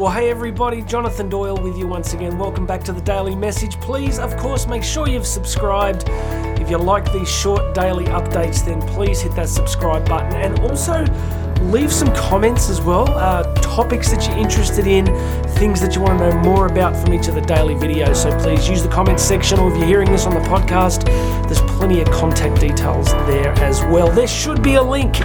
Well, hey everybody, Jonathan Doyle with you once again. Welcome back to the Daily Message. Please, of course, make sure you've subscribed. If you like these short daily updates, then please hit that subscribe button and also leave some comments as well. Uh, topics that you're interested in, things that you want to know more about from each of the daily videos. So please use the comments section, or if you're hearing this on the podcast, there's plenty of contact details there as well. There should be a link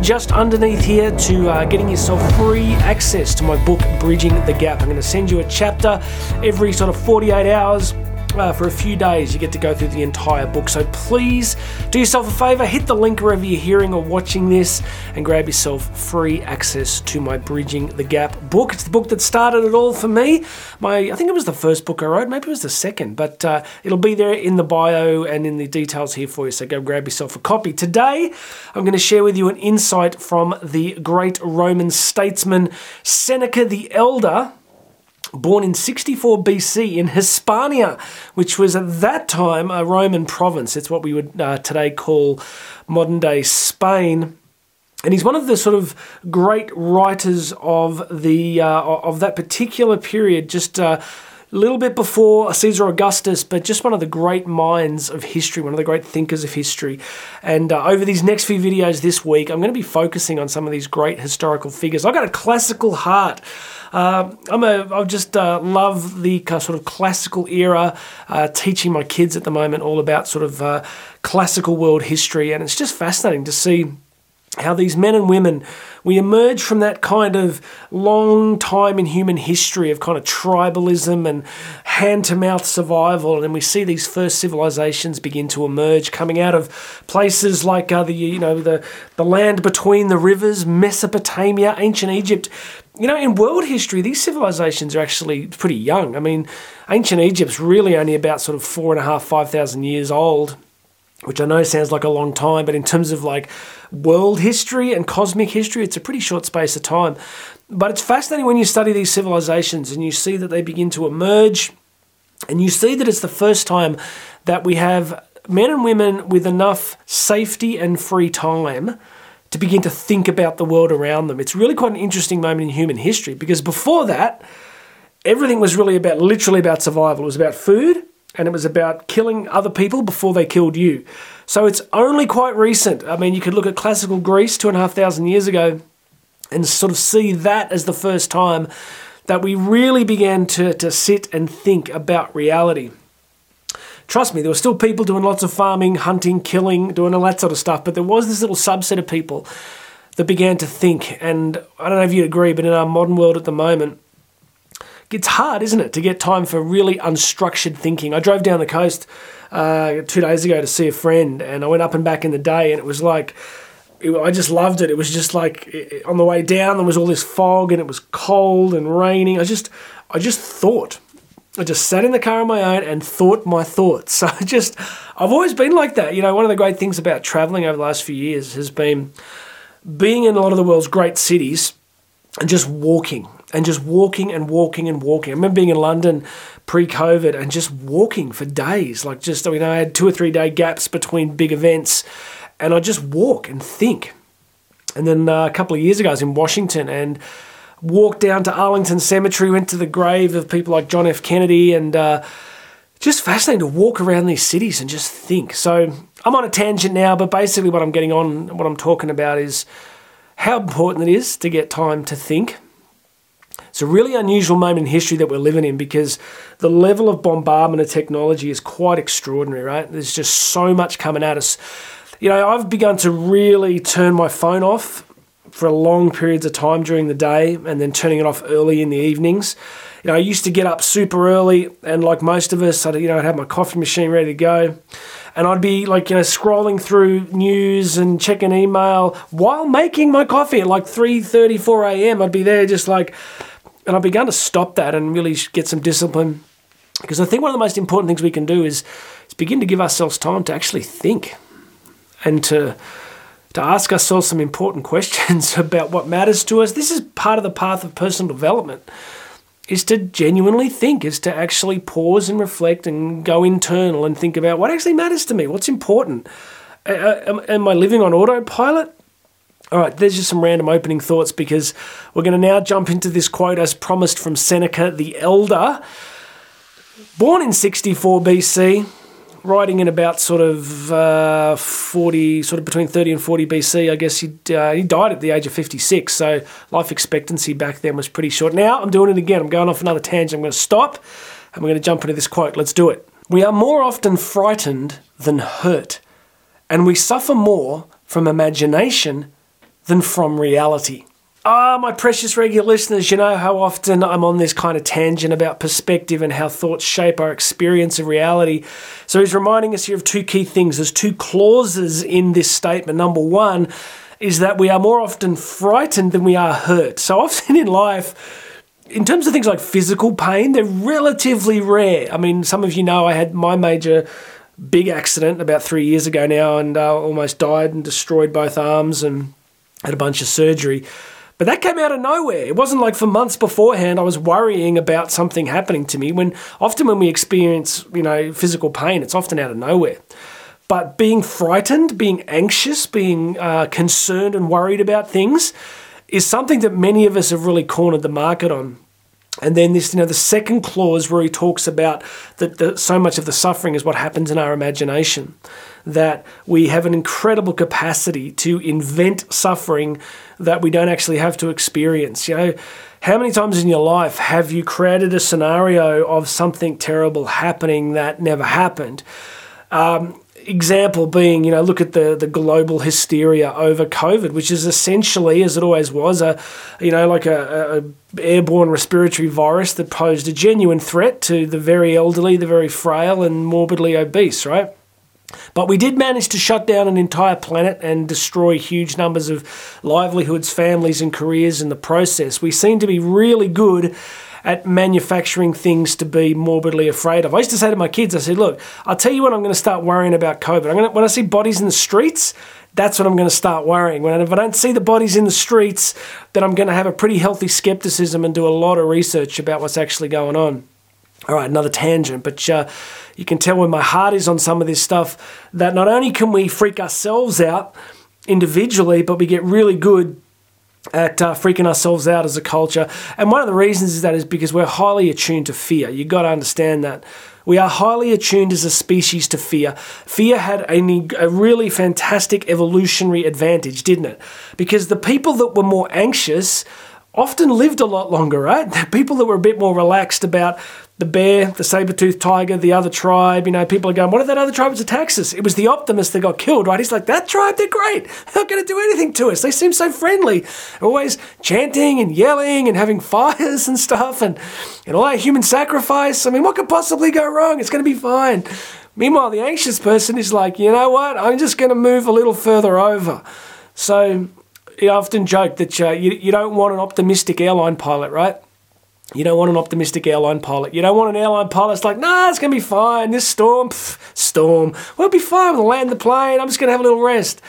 just underneath here to uh, getting yourself free access to my book, Bridging the Gap. I'm going to send you a chapter every sort of 48 hours. Uh, for a few days, you get to go through the entire book. So please do yourself a favor, hit the link wherever you're hearing or watching this, and grab yourself free access to my Bridging the Gap book. It's the book that started it all for me. My, I think it was the first book I wrote, maybe it was the second, but uh, it'll be there in the bio and in the details here for you. So go grab yourself a copy. Today, I'm going to share with you an insight from the great Roman statesman Seneca the Elder born in 64 BC in Hispania, which was at that time a Roman province. It's what we would uh, today call modern day Spain. And he's one of the sort of great writers of the uh, of that particular period, just uh, a little bit before Caesar Augustus, but just one of the great minds of history, one of the great thinkers of history. And uh, over these next few videos this week, I'm going to be focusing on some of these great historical figures. I've got a classical heart. Uh, I'm a, I just uh, love the sort of classical era, uh, teaching my kids at the moment all about sort of uh, classical world history, and it's just fascinating to see how these men and women we emerge from that kind of long time in human history of kind of tribalism and hand to mouth survival and we see these first civilizations begin to emerge coming out of places like uh, the you know the the land between the rivers Mesopotamia ancient Egypt you know, in world history, these civilizations are actually pretty young. I mean, ancient Egypt's really only about sort of four and a half, five thousand years old which I know sounds like a long time, but in terms of like world history and cosmic history, it's a pretty short space of time. But it's fascinating when you study these civilizations and you see that they begin to emerge, and you see that it's the first time that we have men and women with enough safety and free time to begin to think about the world around them. It's really quite an interesting moment in human history because before that, everything was really about literally about survival. It was about food, and it was about killing other people before they killed you. So it's only quite recent. I mean, you could look at classical Greece two and a half thousand years ago and sort of see that as the first time that we really began to, to sit and think about reality. Trust me, there were still people doing lots of farming, hunting, killing, doing all that sort of stuff, but there was this little subset of people that began to think. And I don't know if you'd agree, but in our modern world at the moment, it's hard, isn't it, to get time for really unstructured thinking. I drove down the coast uh, two days ago to see a friend, and I went up and back in the day, and it was like, I just loved it. It was just like on the way down, there was all this fog, and it was cold and raining. I just, I just thought. I just sat in the car on my own and thought my thoughts. So I just, I've always been like that. You know, one of the great things about traveling over the last few years has been being in a lot of the world's great cities and just walking and just walking and walking and walking. I remember being in London pre-COVID and just walking for days, like just I mean I had two or three day gaps between big events, and I just walk and think. And then uh, a couple of years ago, I was in Washington and walked down to Arlington Cemetery, went to the grave of people like John F. Kennedy, and uh, just fascinating to walk around these cities and just think. So I'm on a tangent now, but basically what I'm getting on, what I'm talking about is how important it is to get time to think it's a really unusual moment in history that we're living in because the level of bombardment of technology is quite extraordinary, right? There's just so much coming at us. You know, I've begun to really turn my phone off for long periods of time during the day and then turning it off early in the evenings. You know, I used to get up super early and like most of us, I'd, you know, I'd have my coffee machine ready to go and I'd be like, you know, scrolling through news and checking email while making my coffee at like 3.30, 4 a.m. I'd be there just like and I've begun to stop that and really get some discipline because I think one of the most important things we can do is, is begin to give ourselves time to actually think and to to ask ourselves some important questions about what matters to us. This is part of the path of personal development is to genuinely think, is to actually pause and reflect and go internal and think about what actually matters to me, what's important. Am I living on autopilot? All right, there's just some random opening thoughts because we're going to now jump into this quote as promised from Seneca the Elder. Born in 64 BC, writing in about sort of uh, 40, sort of between 30 and 40 BC. I guess he, uh, he died at the age of 56, so life expectancy back then was pretty short. Now I'm doing it again. I'm going off another tangent. I'm going to stop and we're going to jump into this quote. Let's do it. We are more often frightened than hurt, and we suffer more from imagination than from reality. Ah, my precious regular listeners, you know how often I'm on this kind of tangent about perspective and how thoughts shape our experience of reality. So he's reminding us here of two key things. There's two clauses in this statement. Number one is that we are more often frightened than we are hurt. So often in life, in terms of things like physical pain, they're relatively rare. I mean, some of you know I had my major big accident about three years ago now and uh, almost died and destroyed both arms and had a bunch of surgery. But that came out of nowhere. It wasn't like for months beforehand I was worrying about something happening to me. When often when we experience, you know, physical pain, it's often out of nowhere. But being frightened, being anxious, being uh, concerned and worried about things is something that many of us have really cornered the market on. And then this, you know, the second clause where he talks about that the, so much of the suffering is what happens in our imagination that we have an incredible capacity to invent suffering that we don't actually have to experience. You know, how many times in your life have you created a scenario of something terrible happening that never happened? Um, example being, you know, look at the, the global hysteria over COVID, which is essentially, as it always was, a you know like a, a, airborne respiratory virus that posed a genuine threat to the very elderly, the very frail, and morbidly obese, right? But we did manage to shut down an entire planet and destroy huge numbers of livelihoods, families, and careers in the process. We seem to be really good at manufacturing things to be morbidly afraid of. I used to say to my kids, I said, look, I'll tell you when I'm going to start worrying about COVID. I'm going to, when I see bodies in the streets, that's when I'm going to start worrying. When if I don't see the bodies in the streets, then I'm going to have a pretty healthy skepticism and do a lot of research about what's actually going on. All right, another tangent, but uh, you can tell when my heart is on some of this stuff that not only can we freak ourselves out individually, but we get really good at uh, freaking ourselves out as a culture. And one of the reasons is that is because we're highly attuned to fear. You've got to understand that. We are highly attuned as a species to fear. Fear had a, a really fantastic evolutionary advantage, didn't it? Because the people that were more anxious often lived a lot longer, right? People that were a bit more relaxed about the bear, the saber-toothed tiger, the other tribe. You know, people are going, what if that other tribe was attack us? It was the optimist that got killed, right? He's like, that tribe, they're great. They're not going to do anything to us. They seem so friendly. always chanting and yelling and having fires and stuff and, and all that human sacrifice. I mean, what could possibly go wrong? It's going to be fine. Meanwhile, the anxious person is like, you know what? I'm just going to move a little further over. So I often joke that uh, you, you don't want an optimistic airline pilot, right? You don't want an optimistic airline pilot. You don't want an airline pilot that's like, nah, it's going to be fine. This storm, pff, storm. Well, be fine. We'll land the plane. I'm just going to have a little rest.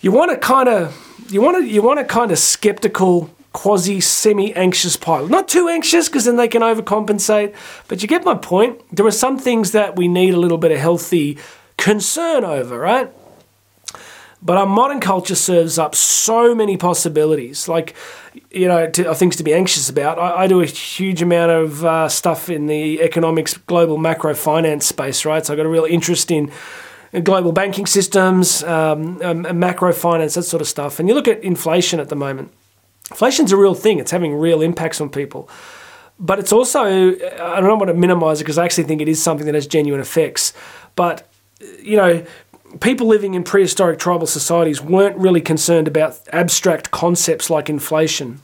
You want a kind of, you want a, you want a kind of skeptical, quasi semi anxious pilot. Not too anxious because then they can overcompensate. But you get my point. There are some things that we need a little bit of healthy concern over, right? But our modern culture serves up so many possibilities, like, you know, to, things to be anxious about. I, I do a huge amount of uh, stuff in the economics, global macro finance space, right? So I've got a real interest in global banking systems, um, um, macro finance, that sort of stuff. And you look at inflation at the moment. Inflation's a real thing. It's having real impacts on people. But it's also, I don't want to minimize it because I actually think it is something that has genuine effects. But, you know, people living in prehistoric tribal societies weren't really concerned about abstract concepts like inflation.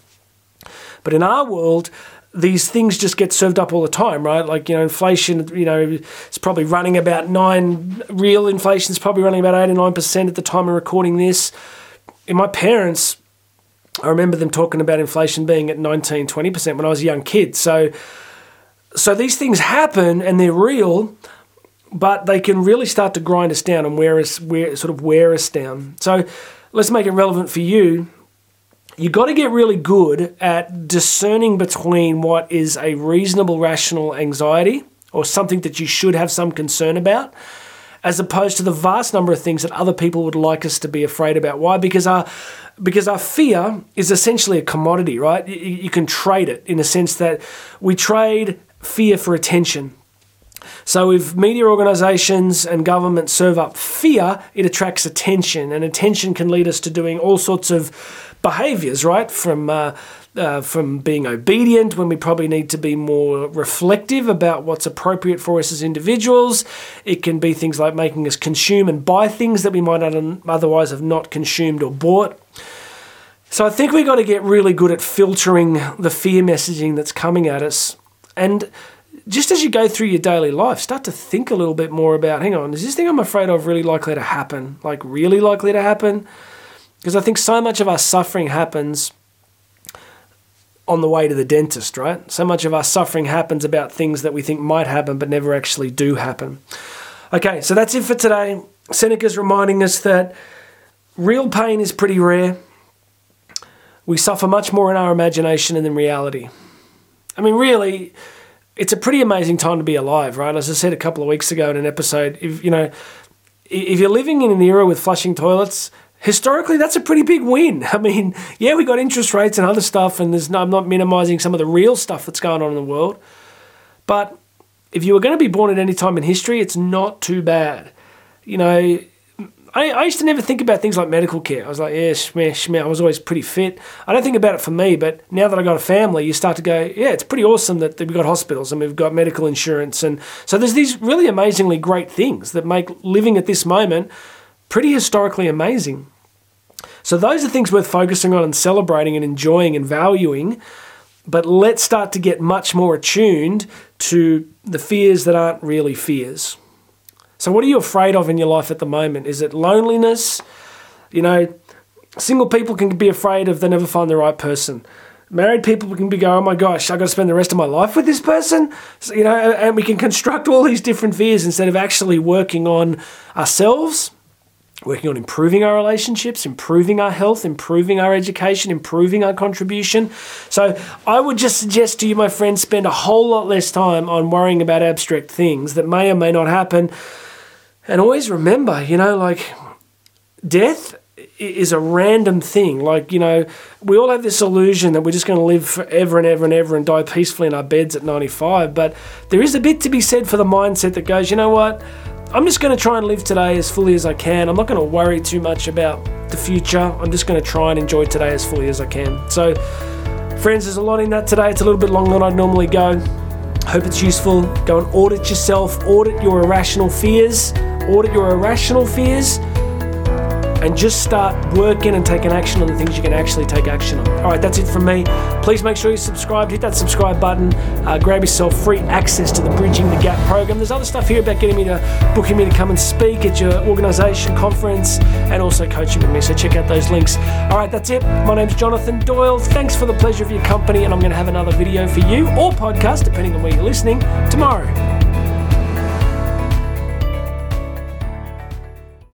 But in our world, these things just get served up all the time, right? Like, you know, inflation, you know, it's probably running about nine, real inflation is probably running about 89% at the time of recording this. In my parents, I remember them talking about inflation being at 19, 20% when I was a young kid. So, so these things happen and they're real, but they can really start to grind us down and wear us, wear, sort of wear us down. So let's make it relevant for you. You've got to get really good at discerning between what is a reasonable, rational anxiety or something that you should have some concern about, as opposed to the vast number of things that other people would like us to be afraid about. Why? Because our because our fear is essentially a commodity, right? You, you can trade it in a sense that we trade fear for attention. So, if media organizations and governments serve up fear, it attracts attention, and attention can lead us to doing all sorts of behaviors, right? From uh, uh, from being obedient when we probably need to be more reflective about what's appropriate for us as individuals. It can be things like making us consume and buy things that we might otherwise have not consumed or bought. So I think we've got to get really good at filtering the fear messaging that's coming at us. And just as you go through your daily life, start to think a little bit more about hang on, is this thing I'm afraid of really likely to happen? Like, really likely to happen? Because I think so much of our suffering happens on the way to the dentist, right? So much of our suffering happens about things that we think might happen but never actually do happen. Okay, so that's it for today. Seneca's reminding us that real pain is pretty rare. We suffer much more in our imagination than in reality. I mean, really, it's a pretty amazing time to be alive, right? As I said a couple of weeks ago in an episode, if you know, if you're living in an era with flushing toilets, historically that's a pretty big win. I mean, yeah, we got interest rates and other stuff, and there's no, I'm not minimizing some of the real stuff that's going on in the world, but if you were going to be born at any time in history, it's not too bad. You know, I, I used to never think about things like medical care. I was like, yeah, shmeh, shmeh. I was always pretty fit. I don't think about it for me, but now that I got a family, you start to go, yeah, it's pretty awesome that we've got hospitals and we've got medical insurance. And so there's these really amazingly great things that make living at this moment pretty historically amazing. So those are things worth focusing on and celebrating and enjoying and valuing. But let's start to get much more attuned to the fears that aren't really fears. So, what are you afraid of in your life at the moment? Is it loneliness? You know, single people can be afraid of they never find the right person. Married people can be going, oh my gosh, I've got to spend the rest of my life with this person. So, you know, and we can construct all these different fears instead of actually working on ourselves working on improving our relationships, improving our health, improving our education, improving our contribution. So I would just suggest to you, my friends, spend a whole lot less time on worrying about abstract things that may or may not happen. And always remember, you know, like death is a random thing. Like, you know, we all have this illusion that we're just going to live forever and ever and ever and die peacefully in our beds at 95. But there is a bit to be said for the mindset that goes, you know what? I'm just going to try and live today as fully as I can. I'm not going to worry too much about the future. I'm just going to try and enjoy today as fully as I can. So, friends, there's a lot in that today. It's a little bit longer than I'd normally go. Hope it's useful. Go and audit yourself, audit your irrational fears, audit your irrational fears and just start working and taking action on the things you can actually take action on. All right, that's it from me. Please make sure you subscribe, hit that subscribe button, uh, grab yourself free access to the Bridging the Gap program. There's other stuff here about getting me to booking me to come and speak at your organisation, conference, and also coaching with me. So check out those links. All right, that's it. My name's Jonathan Doyle. Thanks for the pleasure of your company, and I'm going to have another video for you or podcast, depending on where you're listening, tomorrow.